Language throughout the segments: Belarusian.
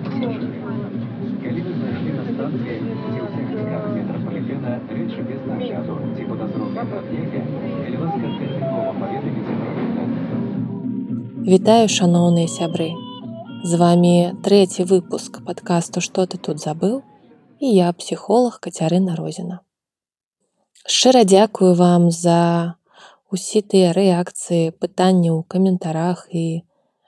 Калі вы знайшлі на станцыі, ці ў сектарах метрапалітена рэчы без нагляду ці падазроныя пад'ехі, калі ласка тэрмінова паведаміце пра гэта. Вітаю шаноўныя сябры. З вами трэці выпуск падкасту што ты тут забыў і я псіхолог Кацярына Розіна. Шчыра дзякую вам за усе тыя рэакцыі, пытанні ў каментарах і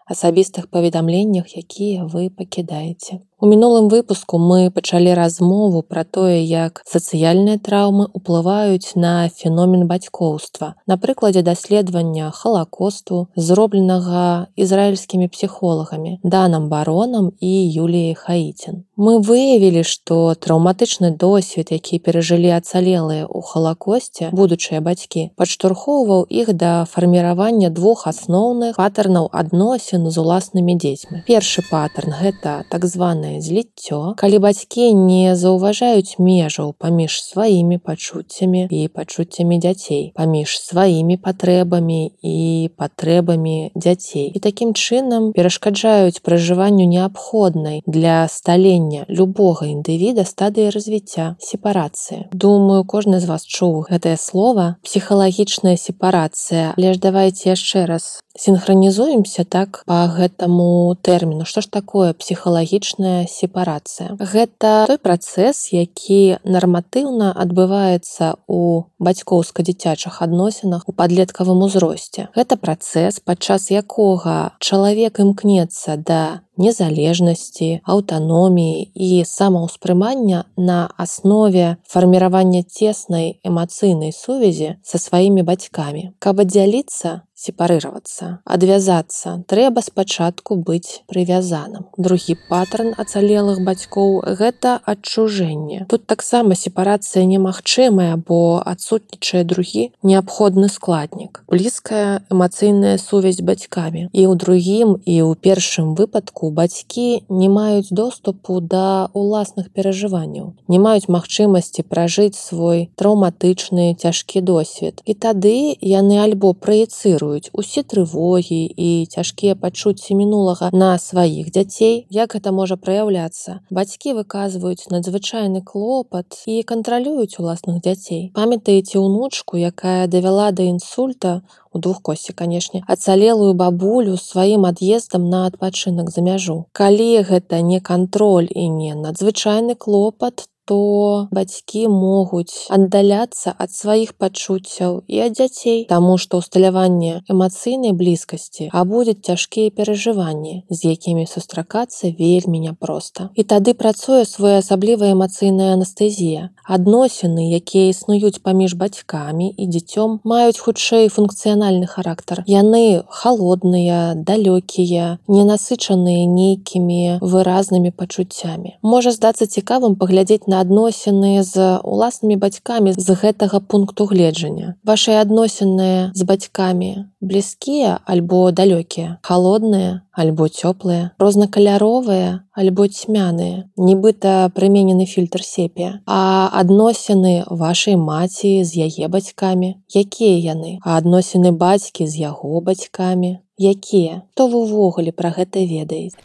асабістых паведамленнях, якія вы пакідаеце. У мінулым выпуску мы пачалі размову пра тое, як сацыяльныя траўмы ўплываюць на феномен бацькоўства. На прыкладзе даследавання халакосту, зробленага ізраільскімі псіхолагамі, данам баронам і Юліяй Хаіцін. Мы выявілі, што траўматычны досвед, які перажылі ацалелыя ў халакосце, будучыя бацькі, падштурхоўваў іх да фарміравання двух асноўных патарнаў адносін з уласнымі дзецьмі. Першы патарн гэта так званая пэўнае зліццё калі бацькі не заўважаюць межаў паміж сваімі пачуццямі і пачуццямі дзяцей паміж сваімі патрэбамі і патрэбамі дзяцей. І такім чынам перашкаджаюць пражыванню неабходнай для сталення любога індывіда стадыі развіцця сепарацыі. Думаю кожны з вас чуў гэтае слово псіхалагічная сепарацыя але ж давайте яшчэ раз синхронізуемся так по гэтаму тэрміну. Что ж такое псіхалагічная сепарацыя? Гэта той працэс які нарматыўна адбываецца у бацькоўска-дзіцячых адносінах у падлеткавым узросце. Гэта працэс падчас якога чалавек імкнецца да незалежнасці аўтаноміі і самаўспрымання на аснове фарміравання цеснай эмацыйнай сувязі са сваімі бацькамі. Каб аддзяліцца сепарыравацца адвязацца трэба спачатку быць прывязаным. Другі паттерн ацалелых бацькоў гэта адчужэнне. Тут таксама сепарацыя немагчымая бо адсутнічае другі неабходны складнік блізкая эмацыйная сувязь бацькамі. І ў другім і ў першым выпадку бацькі не маюць доступу да уласных перажыванняў не маюць магчымасці пражыць свой траўматычны цяжкі досвед. І тады яны альбо праецыруюць усе трывогі і цяжкія пачуцці мінулага на сваіх дзяцей як гэта можа праяўляцца. Бацькі выказваюць надзвычайны клопат і кантралююць уласных дзяцей. Памятаеце унучку якая давяла да інсульта у двух косці канешне ацалелую бабулю сваім ад'ездам на адпачынак за мяжу калі гэта не кантроль і не надзвычайны клопат то бацькі могуць аддаляцца ад сваіх пачуццяў і ад дзяцей таму што ўсталяванне эмацыйнай блізкасці а будзе цяжкія перажыванні з якімі сустракацца вельмі няпроста. І тады працуе своеасаблівая эмацыйная анестэзія. Адносіны якія існуюць паміж бацькамі і дзіцём маюць хутчэй функцыянальны характар. Яны холодныя далёкія ненасычаныя нейкімі выразнымі пачуццямі. Можа здацца цікавым паглядзець на адносіны з уласнымі бацькамі з гэтага пункту гледжання. Ваши адносіны з бацькамі блізкія альбо далёкія холодныя альбо цёплыя рознакаляровыя альбо цьмяныя нібыта прыменены фільтр сепія. А адносіны вашай маці з яе бацькамі якія яны? А адносіны бацькі з яго бацькамі якія? То вы увогуле пра гэта ведаеце?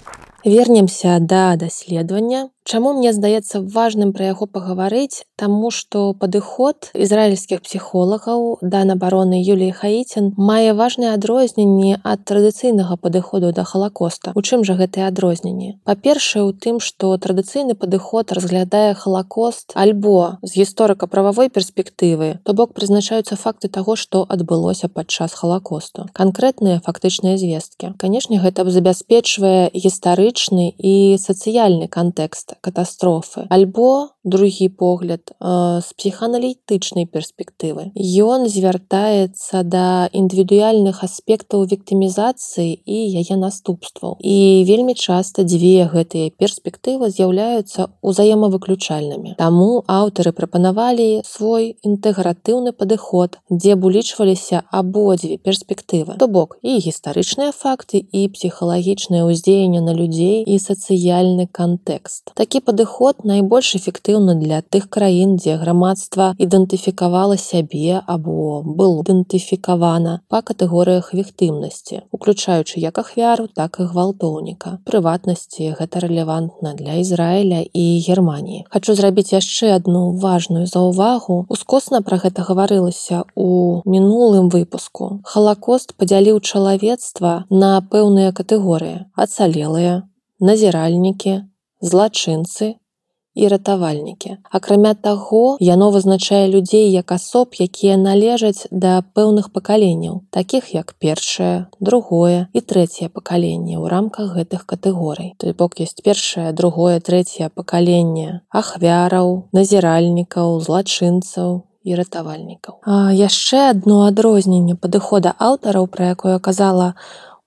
Вернемся да даследавання Чаму мне здаецца важным пра яго пагаварыць, таму што падыход ізраільскіх псіхолагаў да набароны Юліі Хаіцін мае важныя адрозненні ад традыцыйнага падыходу да халакоста. У чым жа гэтыя адрозненні? Па-першае, у тым, што традыцыйны падыход разглядае халакост альбо з гісторыка-прававой перспектывы, то бок прызначаюцца факты таго, што адбылося падчас халакосту. Канкрэтныя фактычныя звесткі. Канешне, гэта забяспечвае гістарычны і сацыяльны кантэкст катастрофы. Альбо другі погляд з э, псіханалітычнай перспектывы ён звяртаецца да індывідуальных аспектаў віктымізацыі і яе наступстваў і вельмі часта дзве гэтыя перспектывы з'яўляюцца узаемавыключальнымі таму аўтары прапанавалі свой інтэгратыўны падыход дзе б улічваліся абодзве перспектывы то бок і гістарычныя факты і псіхалагічнае ўздзеянне на людзей і сацыяльны кантэкст такі падыход найбольш эфектыўны негатыўна для тых краін, дзе грамадства ідэнтыфікавала сябе або было ідэнтыфікавана па катэгорыях віктымнасці, уключаючы як ахвяру, так і гвалтоўніка. Прыватнасці гэта рэлевантна для Ізраіля і Геррманіі. Хачу зрабіць яшчэ адну важную заўвагу. Ускосна пра гэта гаварылася у мінулым выпуску. Халакост падзяліў чалавецтва на пэўныя катэгорыі: ацалелыя, назіральнікі, злачынцы і ратавальнікі. Акрамя таго, яно вызначае людзей як асоб, якія належаць да пэўных пакаленняў, такіх як першае, другое і трэцяе пакаленне ў рамках гэтых катэгорый. Той бок ёсць першае, другое, трэцяе пакаленне ахвяраў, назіральнікаў, злачынцаў, ратавальнікаў. яшчэ адно адрозненне падыхода аўтараў, пра якое казала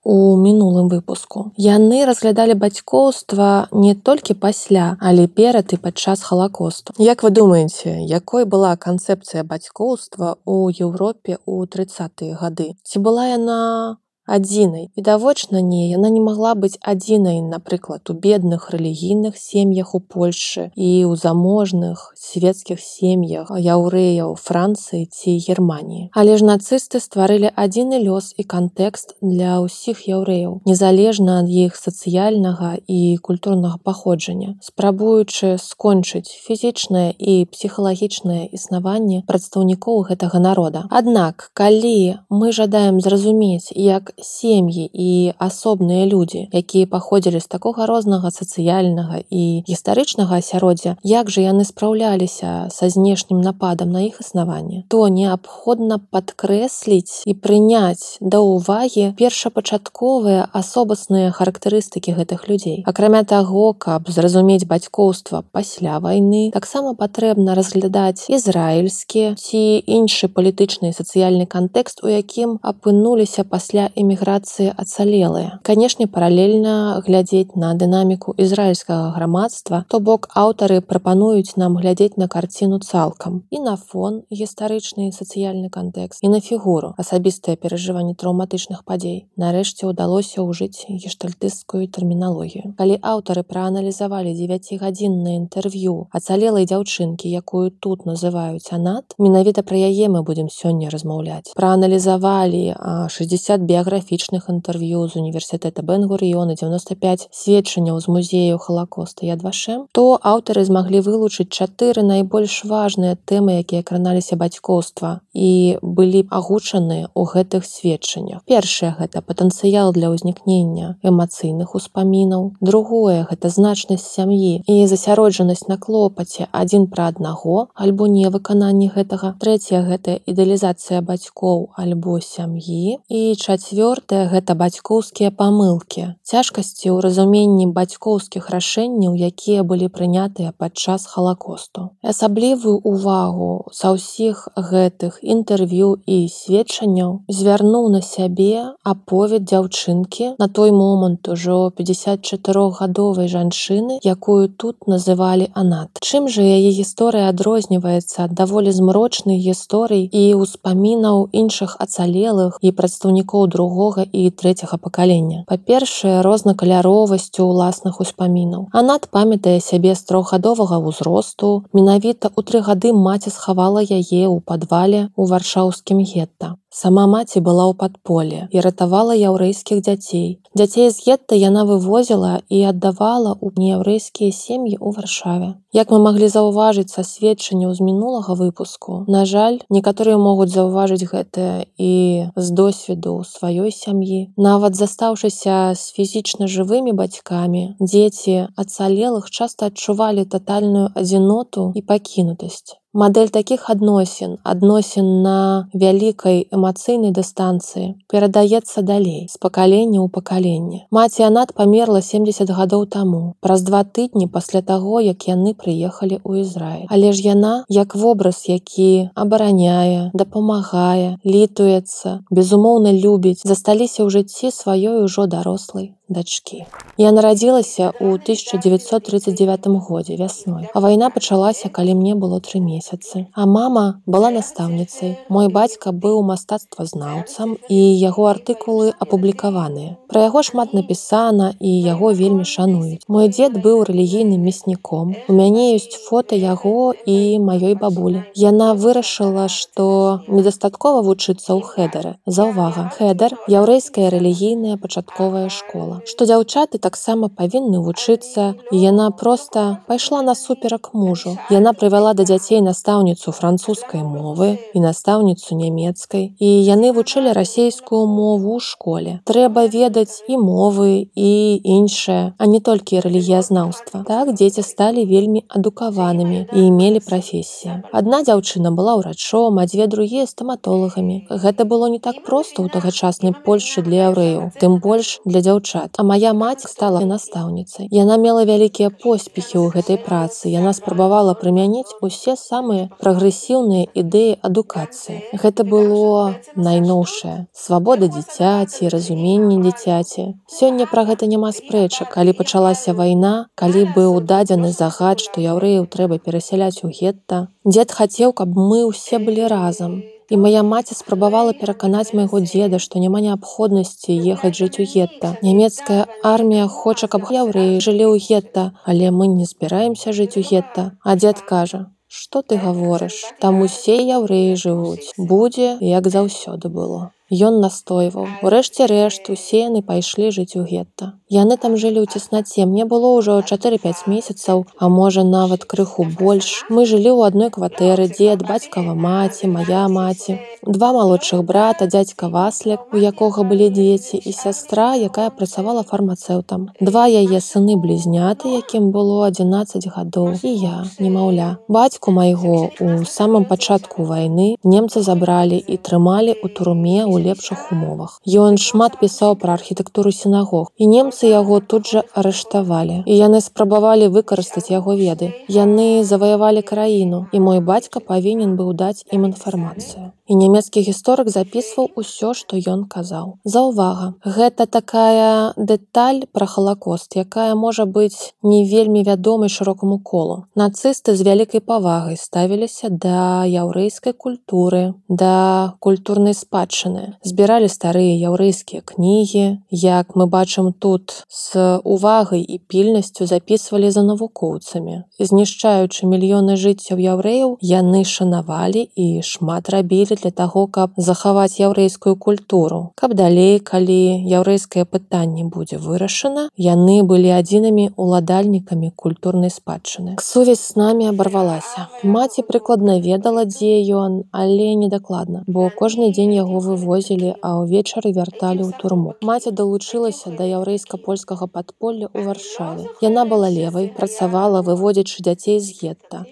у мінулым выпуску. Яны разглядалі бацькоўства не толькі пасля, але перад і падчас халакосту. Як вы думаеце, якой была канцэпцыя бацькоўства ў Еўропе ў трыцатыя гады? Ці была яна адзінай відавочна не яна не магла быць адзінай напрыклад у бедных рэлігійных сем'ях у польльшы і ў заможных светецкіх сем'ях яўрэяў францыі ці германії але ж нацысты стварылі адзіны лёс і кантэкст для ўсіх яўрэяў незалежна ад іх сацыяльнага і культурнага паходжання спрабуючы скончыць фізічнае і псіхалагічнае існаванне прадстаўнікоў гэтага народа. Аднак калі мы жадаем зразумець як сем'і і асобныя людзі якія паходзілі з такога рознага сацыяльнага і гістарычнага асяроддзя як жа яны спраўляліся са знешнім нападам на іх існаванне то неабходна падкрэсліць і прыняць да ўвагі першапачатковыя асобасныя характарыстыкі гэтых людзей. Акрамя таго каб зразумець бацькоўства пасля вайны таксама патрэбна разглядаць ізраільскі ці іншы палітычны сацыяльны кантэкст у якім апынуліся пасля эміграцыі ацалелыя. Канешне, паралельна глядзець на дынаміку ізраільскага грамадства, то бок аўтары прапануюць нам глядзець на карціну цалкам і на фон гістарычны сацыяльны кантэкст і на фігуру асабістыя перажыванні траўматычных падзей. Нарэшце ўдалося ўжыць гештальтысцкую тэрміналогію. Калі аўтары прааналізавалі дзевяцігадзіннае інтэрв'ю ацалелай дзяўчынкі, якую тут называюць анат, менавіта пра яе мы будзем сёння размаўляць. Прааналізавалі 60 біяграфій графічных інтэрв'ю з універсітэта бэнгурыёна 95 сведчанняў з музею халакоста ядвашем то аўтары змаглі вылучыць чатыры найбольш важныя тэмы якія краналіся бацькоўства і былі агучаныя ў гэтых сведчаннях. Першае гэта патэнцыял для ўзнікнення эмацыйных успамінаў. Другое гэта значнасць сям'і і засяроджанасць на клопаце адзін пра аднаго альбо невыкананні гэтага. Трэцяе гэта ідэалізацыя бацькоў альбо сям'і. І чацвер чавёртае гэта бацькоўскія памылкі. Цяжкасці ў разуменні бацькоўскіх рашэнняў якія былі прынятыя падчас халакосту. Асаблівую увагу са ўсіх гэтых інтэрв'ю і сведчанняў звярнуў на сябе аповед дзяўчынкі на той момант ужо 54гадовай жанчыны якую тут называлі анат. Чым жа яе гісторыя адрозніваецца ад даволі змрочных гісторый і ўспамінаў іншых ацалелых і прадстаўнікоў другого другога і трэцяга пакалення. Па-першае, рознакаляровасцю ўласных успамінаў. Анат памятае сябе з трохгадовага ўзросту. Менавіта ў тры гады маці схавала яе ў падвале ў варшаўскім гетта. Сама маці была ў падполе і ратавала яўрэйскіх дзяцей. Дзяцей з гетта яна вывозіла і аддавала ў неяўрэйскія сем'і ў варшаве. Як мы маглі заўважыць са сведчанняў з мінулага выпуску. На жаль, некаторыя могуць заўважыць гэтае і з досведу сваёй сям'і. Нават застаўшыся з фізічна жывымі бацькамі, дзеці ацалелых часта адчувалі татальную адзіноту і пакінутасць. Мадэль такіх адносін адносін на вялікай эмацыйнай дыстанцыі перадаецца далей з пакалення ў пакаленне. Маці Анат памерла 70 гадоў таму, праз два тыдні пасля таго, як яны прыехалі ў Ізраіль. Але ж яна як вобраз, які абараняе, дапамагае, літуецца, безумоўна любіць, засталіся ў жыцці сваёй ужо дарослай дачкі. Я нарадзілася ў 1939 годзе вясной, а вайна пачалася, калі мне было тры месяцы месяцы. А мама была настаўніцай. Мой бацька быў мастацтвазнаўцам і яго артыкулы апублікаваныя. Пра яго шмат напісана і яго вельмі шануюць. Мой дзед быў рэлігійным мясніком. У мяне ёсць фота яго і маёй бабулі. Яна вырашыла, што недастаткова вучыцца ў хедары. Заўвага, хедар яўрэйская рэлігійная пачатковая школа. Што дзяўчаты таксама павінны вучыцца і яна проста пайшла насуперак мужу. Яна прывяла да дзяцей настаўніцу французскай мовы і настаўніцу нямецкай і яны вучылі расейскую мову ў школе. Трэба ведаць і мовы і іншае, а не толькі рэлігіязнаўства. Так дзеці сталі вельмі адукаванымі і мелі прафесіі. Адна дзяўчына была ўрачом, а дзве другія стаматолагамі. Гэта было не так проста ў тагачаснай Польшы для яўрэяў, тым больш для дзяўчат. А моя маці стала настаўніцай. Яна мела вялікія поспехі ў гэтай працы. Яна спрабавала прымяніць усе самыя прагрэсіўныя ідэі адукацыі. Гэта было найноўшае. Свабода дзіцяці, разуменне дзіцяці. Сёння пра гэта няма спрэчак, калі пачалася вайна, калі быў дадзены загад, што яўрэяў трэба перасяляць у гетта. Дзед хацеў, каб мы ўсе былі разам. І моя маці спрабавала пераканаць майго дзеда, што няма неабходнасці ехаць жыць у гетта. Нямецкая армія хоча, каб яўрэі жылі ў гетта, але мы не збіраемся жыць у гетта. А дзед кажа: « Што ты гаворыш? Там усе яўрэі жывуць. Будзе, як заўсёды было. Ён настойваў. Урэшце рэшт усе яны пайшлі жыць у гетта. Яны там жылі ў цеснаце. Мне было ўжо 4-5 месяцаў, а можа нават крыху больш. Мы жылі ў адной кватэры, дзед, бацькава маці, моя маці. Два малодшых брата, дзядзька Васляк, у якога былі дзеці і сястра, якая працавала фармацэўтам. Два яе сыны блізняты, якім было 11 гадоў і я, немаўля. Бацьку майго у самым пачатку вайны немцы забралі і трымалі ў турме ў лепшых умовах. Ён шмат пісаў пра архітэктуру сінагог і немцы яго тут жа арыштавалі і яны спрабавалі выкарыстаць яго веды. Яны заваявалі краіну і мой бацька павінен быў даць ім інфармацыю. І нямецкі гісторык запісваў усё, што ён казаў. Заўвага, гэта такая дэталь пра халакост, якая можа быць не вельмі вядомай шырокаму колу. Нацысты з вялікай павагай ставіліся да яўрэйскай культуры, да культурнай спадчыны збіралі старыя яўрэйскія кнігі як мы бачым тут з увагай і пільнасцю записывалі за навукоўцамі. Знішчаючы мільёны жыццяў яўрэяў яны шанавалі і шмат рабілі для таго каб захаваць яўрэйскую культуру. Каб далей калі яўрэйскае пытанне будзе вырашана яны былі адзінымі уладальнікамі культурнай спадчыны. Сувязь з намі абарвалася. Маці прыкладна ведала дзе ён але недакладна бо кожны дзень яго вывозі вывозілі, а ўвечары вярталі ў турму. Маці далучылася да яўрэйска-польскага падполля ў варшаве. Яна была левай, працавала, выводзячы дзяцей з гетта.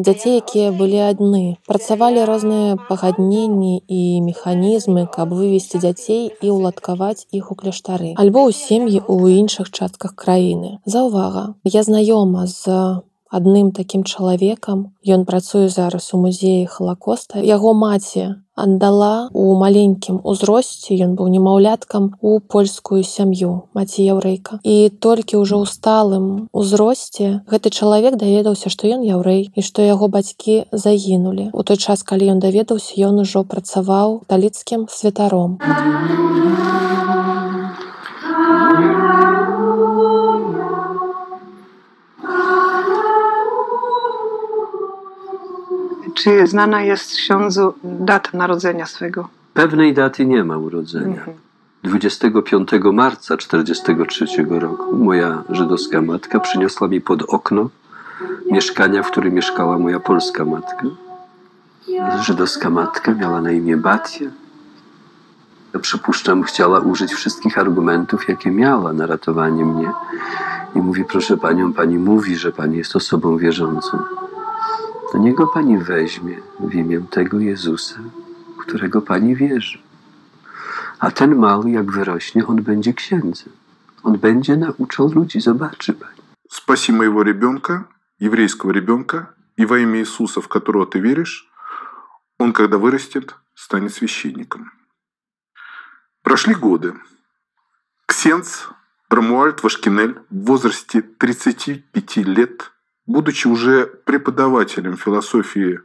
Дзяцей, якія былі адны, працавалі розныя пагадненні і механізмы, каб вывесці дзяцей і ўладкаваць іх у кляштары, альбо ў сем'і ў іншых частках краіны. Заўвага, я знаёма з адным такім чалавекам ён працуе зараз у музеі халакоста яго маці аддала у маленькім узросце ён быў немаўляткам у польскую сям'ю маці яўрэйка і толькі ўжо ў сталым узросце гэты чалавек даведаўся што ён яўрэй і што яго бацькі загінулі. У той час калі ён даведаўся ён ужо працаваў таліцкім святаром Czy znana jest ksiądzu data narodzenia swego? Pewnej daty nie ma urodzenia. 25 marca 1943 roku moja żydowska matka przyniosła mi pod okno mieszkania, w którym mieszkała moja polska matka. Żydowska matka miała na imię Batia. Ja przypuszczam, chciała użyć wszystkich argumentów, jakie miała na ratowanie mnie. I mówi, proszę panią, pani mówi, że pani jest osobą wierzącą To niego pani weźmie w imię tego Jezusa, w którego pani wierzy. A ten mały, jak wyrośnie, on będzie księdzem. On będzie nauczał ludzi, zobaczy pani. Спаси моего ребенка, еврейского ребенка, и во имя Иисуса, в которого ты веришь, он, когда вырастет, станет священником. Прошли годы. Ксенц Рамуальд Вашкинель в возрасте 35 лет будучи уже преподавателем философии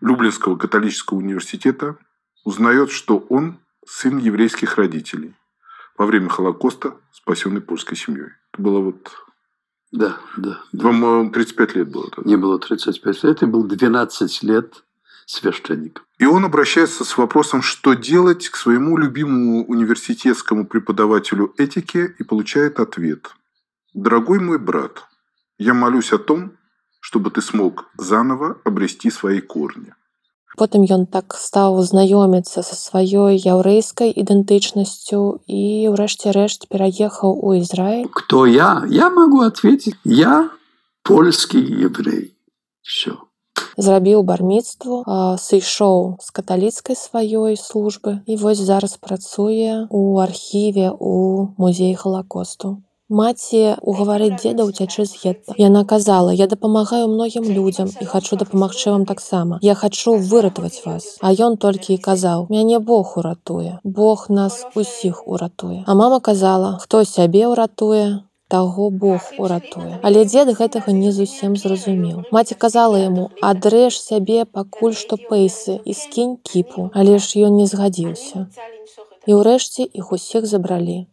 Люблинского католического университета, узнает, что он сын еврейских родителей, во время Холокоста спасенный польской семьей. Это было вот... Да, да. Вам 35 лет было тогда? Не было 35 лет, и был 12 лет священником. И он обращается с вопросом, что делать к своему любимому университетскому преподавателю этики и получает ответ. «Дорогой мой брат, я молюсь о том, чтобы ты смог заново обрести свои корни. Потым ён так стаў знаёміцца са сваёй яўрэйскай ідэнтычнасцю і ўрэшце рэшт пераехаў у Ізраиль. Кто я? Я могу ответить. Я польский еврей. Все. Зрабіў барміцтву, сышоў з каталіцкай сваёй службы і вось зараз працуе у архіве у музеі халакосту. Маці угаварыць дзеда ўцячы з гетта. Яна казала: я дапамагаю многім людзям і хачу дапамагчы вам таксама. Я хачу выратаваць вас. А ён толькі і казаў: мяне Бог уратуе. Бог нас усіх уратуе. А мама казала, хто сябе ўратуе, таго Бог уратуе. Але дзед гэтага не зусім зразумеў. Маці казала яму: адрэж сябе пакуль што пейсы і скінь кіпу, але ж ён не згадзіўся. І ўрэшце іх усіх забралі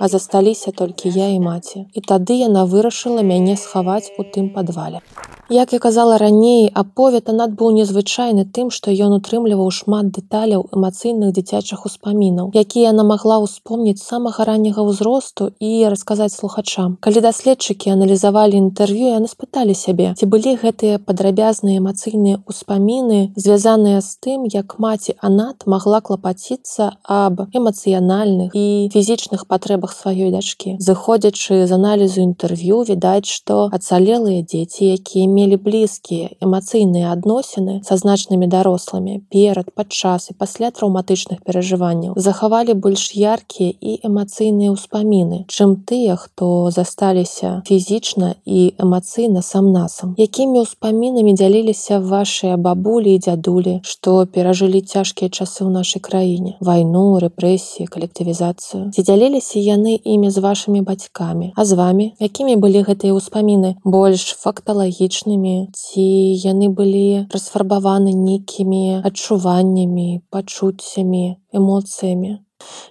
а засталіся толькі я і маці. І тады яна вырашыла мяне схаваць у тым падвале. Як я казала раней, аповед анат быў незвычайны тым, што ён утрымліваў шмат дэталяў эмацыйных дзіцячых успамінаў, якія яна магла ўспомніць самага ранняга ўзросту і расказаць слухачам. Калі даследчыкі аналізавалі інтэрв'ю, яны спыталі сябе, ці былі гэтыя падрабязныя эмацыйныя ўспаміны, звязаныя з тым, як маці Анат магла клапаціцца аб эмацыянальных і фізічных патрэбах сваёй дачкі. Зыходзячы з аналізу інтэрв'ю, відаць, што ацалелыя дзеці, якія мелі блізкія эмацыйныя адносіны са значнымі дарослымі перад падчас і пасля траўматычных перажыванняў захавалі больш яркія і эмацыйныя ўспаміны чым тыя хто засталіся фізічна і эмацыйна сам насам якімі ўспамінамі дзяліліся вашыя бабулі і дзядулі што перажылі цяжкія часы ў нашай краіне вайну рэпрэсіі калектывізацыю ці дзяліліся яны імі з вашымі бацькамі а з вами? Якімі былі гэтыя ўспаміны больш факталагічна гераічнымі ці яны былі расфарбаваны нейкімі адчуваннямі пачуццямі эмоцыямі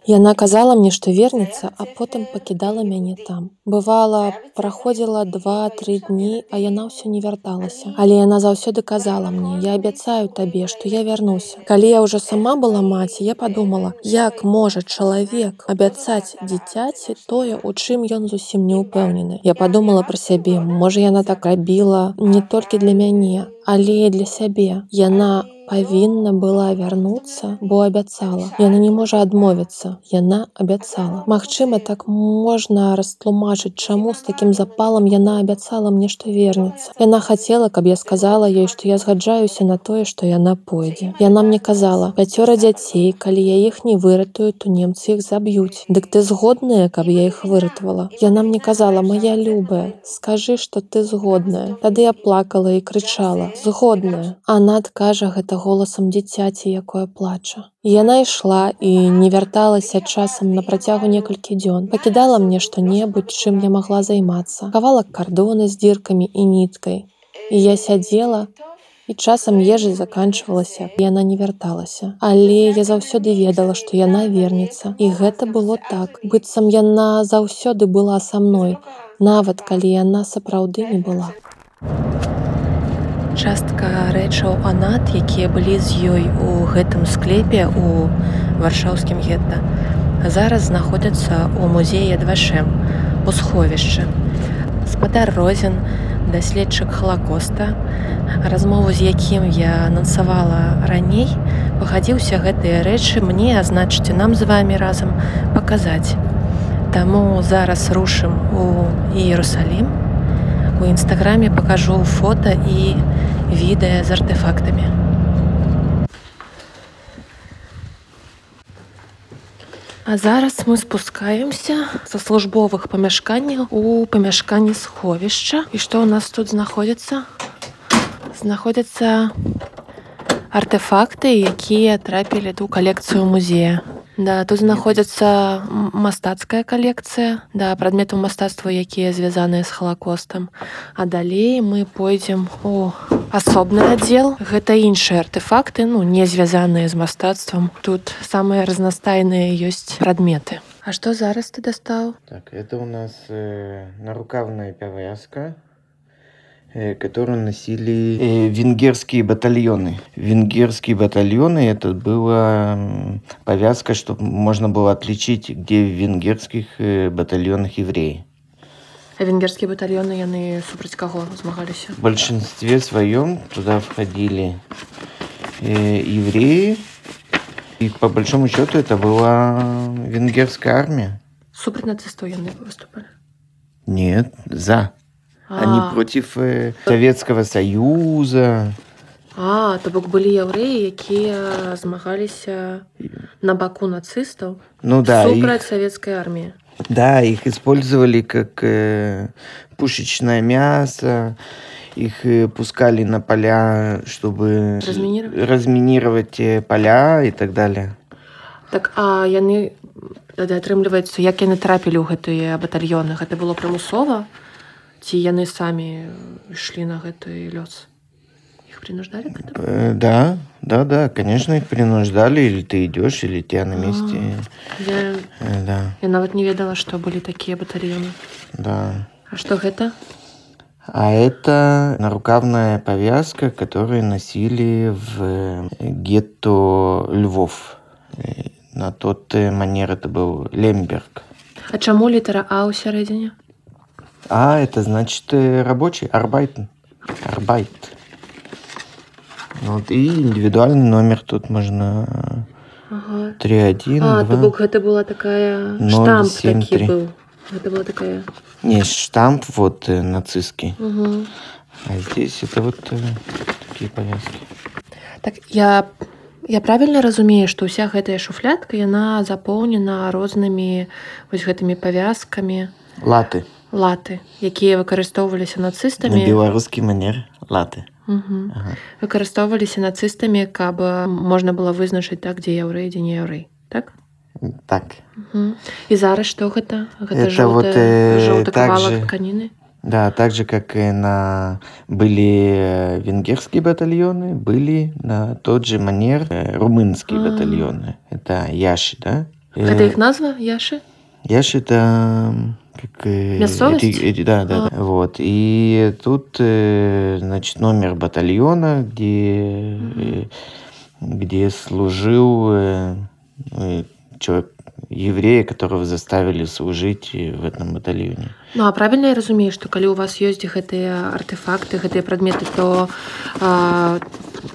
Яна казала мне, што вернецца, а потым пакідала мяне там. Бывала, праходзіла два-тры дні, а яна ўсё не вярталася. Але яна заўсёды казала мне: я абяцаю табе, што я вярнуся. Калі я ўжо сама была маці, я падумала, як можа чалавек абяцаць дзіцяці тое, у чым ён зусім не ўпэўнены. Я падумала пра сябе, можа яна так рабіла не толькі для мяне, але для сябе. Яна павінна была вярнуцца, бо абяцала. Яна не можа адмовіцца. Яна абяцала. Магчыма, так можна растлумачыць, чаму з такім запалам яна абяцала мне, што вернецца. Яна хацела, каб я сказала ёй, што я згаджаюся на тое, што яна пойдзе. Яна мне казала: пяцёра дзяцей, калі я іх не выратую, то немцы іх заб'юць. Дык ты згодная, каб я іх выратавала. Яна мне казала: моя любая, скажы, што ты згодная. Тады я плакала і крычала: згодная. Она адкажа гэта голасам дзіцяці, якое плача. Яна ішла і не вярталася часам на працягу некалькі дзён. Пакідала мне што-небудзь, чым я магла займацца. Кавала кардоны з дзіркамі і ніткай. І я сядзела, і часам ежы заканчвалася, яна не вярталася. Але я заўсёды ведала, што яна вернецца. І гэта было так. быццам яна заўсёды была са мной, нават калі яна сапраўды не была. Частка рэчаў анат, якія былі з ёй у гэтым склепе у варшаўскім гетта. Зараз знаходзяцца ў музеі двашэм у сховішчы. Спадар Розен, даследчык халакоста, размову з якім я анансавала раней, пагадзіўся гэтыя рэчы мне, а значыце нам з вами разам паказаць. Таму зараз рушым у Іерусалім, У нстаграме пакажу фото і відэа з артефактамі. А зараз мы спускаемся са службовых памяшканняў у памяшканні сховішча і што ў нас тут знаходзіцца знаходзяцца артефакты якія трапілі ту калекцыю музея Да, тут знаходзіцца мастацкая калекцыя да прадметаў мастацтва, якія звязаныя з халакостам. А далей мы пойдзем у асобны аддзел. Гэта іншыя артефакты, ну не звязаныя з мастацтвам. Тут самыя разнастайныя ёсць прадметы. А што зараз ты дастаў? Так, это у нас э, нарукавная повязка, э, которую носили э, венгерские батальоны. Венгерские батальоны это была м, повязка, чтобы можно было отличить, где в венгерских э, батальонах евреи. А венгерскія батальёны яны супраць каго змагаліся? В большинстве своем туда входили э, евреи. И по большому счету это была венгерская армия. Супраць нацыстаў яны выступалі. Нет, за. Они А, против э, Советского Союза. А, то бок былі яўрэі, якія змагаліся на баку нацыстаў Ну да, супраць их, савецкай арміі. да, их использовали как э, пушечное мясо. Их э, пускали на поля, чтобы Разминировать? разминировать э, поля и так далее. Так а яны тады атрымліваецца, як яны трапілі ў гэтыя батальёны, гэта было прымусова ці яны самі ішлі на гэты лёс. Іх прынуждалі к этому? Э, да, да, да, конечно, их принуждали, или ты идешь, или тебя на месте. Я, Э, да, я нават не ведала, што былі такія батальёны. да. А што гэта? А это нарукавная повязка, которую носили в гетто Львов. Э, На тот э, манер это был Лемберг. А чаму літара А ў сярэдзіне? А это значит э, рабочий, арбайтен. Арбайт. Вот, и индивидуальный номер тут можно Ага. 3-1, А, то 2. бок гэта была такая Ноль, штамп семь, такі три. быў. Гэта была такая. Не, штамп вот э, нацистский. Угу. А здесь это вот э, такие повязки. Так я я правільна разумею, што ўся гэтая шуфлятка яна запоўнена рознымі вось гэтымі павязкамі Латы. латы, якія выкарыстоўваліся На нацыстамі. белорусский манер латы. Мгм. Ага. Выкарыстоўваліся нацыстамі, каб э, можна было вызначыць так, дзе яўрэй, дзе не яўрэй. Так? Так. Мгм. І зараз што гэта? Гэта Это вот, э, жоўты кавалак также- тканіны. Да, так же, как и на были э, венгерские батальоны, были на тот же манер э, румынские А. батальоны. Это Яши, да? Э, Гэта іх назва яшы? Яши это м, как... э, Мясцовость? ри- ри- да, да, А. да. Вот. И тут, э, значит, номер батальона, где, э, где служил э, э, человек, еврея, которого заставили служить э, в этом батальоне. Ну а правільна я разумею, што калі у вас ёсць гэтыя артефакты, гэтыя прадметы, то а,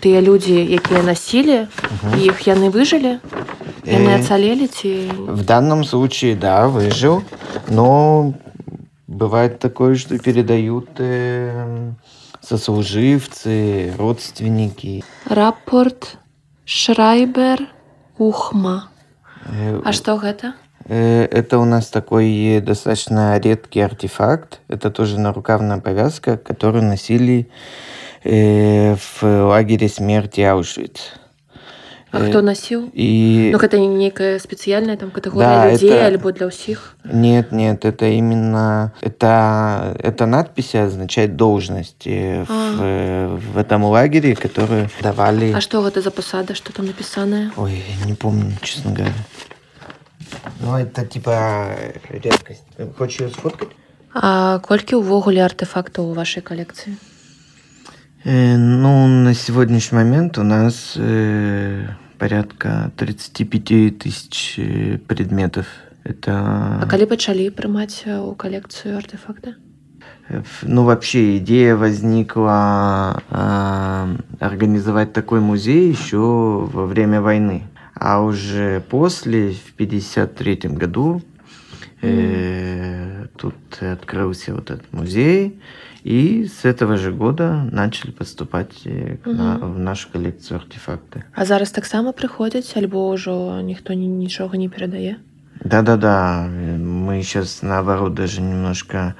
тыя людзі, якія насілі іх яны выжылі, яны Э, ацалелі ці В данном случае, да, выжил, но бывает такое, что передают э, сослуживцы, родственники. рапорт Шрайбер Ухма. Э, А што гэта? э, Это у нас такой э, достаточно редкий артефакт. Это тоже нарукавная повязка, которую носили э, в лагере смерти Аушвиц. А Э, хто насіў? И Ну гэта не нейкая спецыяльная там катэгорыя Да, людзей это- альбо для ўсіх. Нет, нет, это именно это эта надпись означает должность э, в, А. э, в этом лагере, которую давали. А што гэта за пасада, што там напісанае? Ой, я не помню, честно говоря. Ну, это типа э, редкость. Хочешь ее сфоткать? А колькі ўвогуле артефактаў у вашай калекцыі? Э, ну, на сегодняшний момент у нас э, порядка 35 тысяч э, предметов. Это А калі пачалі прымаць э, у калекцыю артефакты? Ф- Ну, вообще, идея возникла а, организовать такой музей еще во время войны. А уже после, в 1953 году, э, тут открылся вот этот музей. И с этого же года начали поступать э, к на- Мгм. в нашу коллекцию артефакты. А зараз таксама прыходзяць альбо ўжо ніхто ні, нічога не перадае? Да-да-да, э, мы сейчас наоборот даже немножко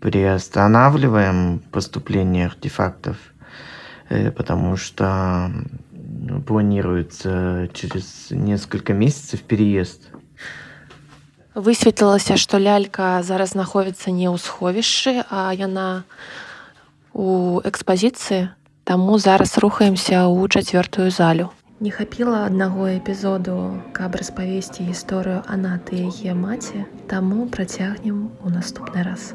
приостанавливаем поступление артефактов, э, потому что м, планируется через несколько месяцев переезд. Высветлілася, што лялька зараз знаходзіцца не ў сховішчы, а яна у экспазіцыі. Таму зараз рухаемся ў чацвёртую залю. Не хапіла аднаго эпізоду, каб распавесці гісторыю Анаты яе маці, таму працягнем у наступны раз.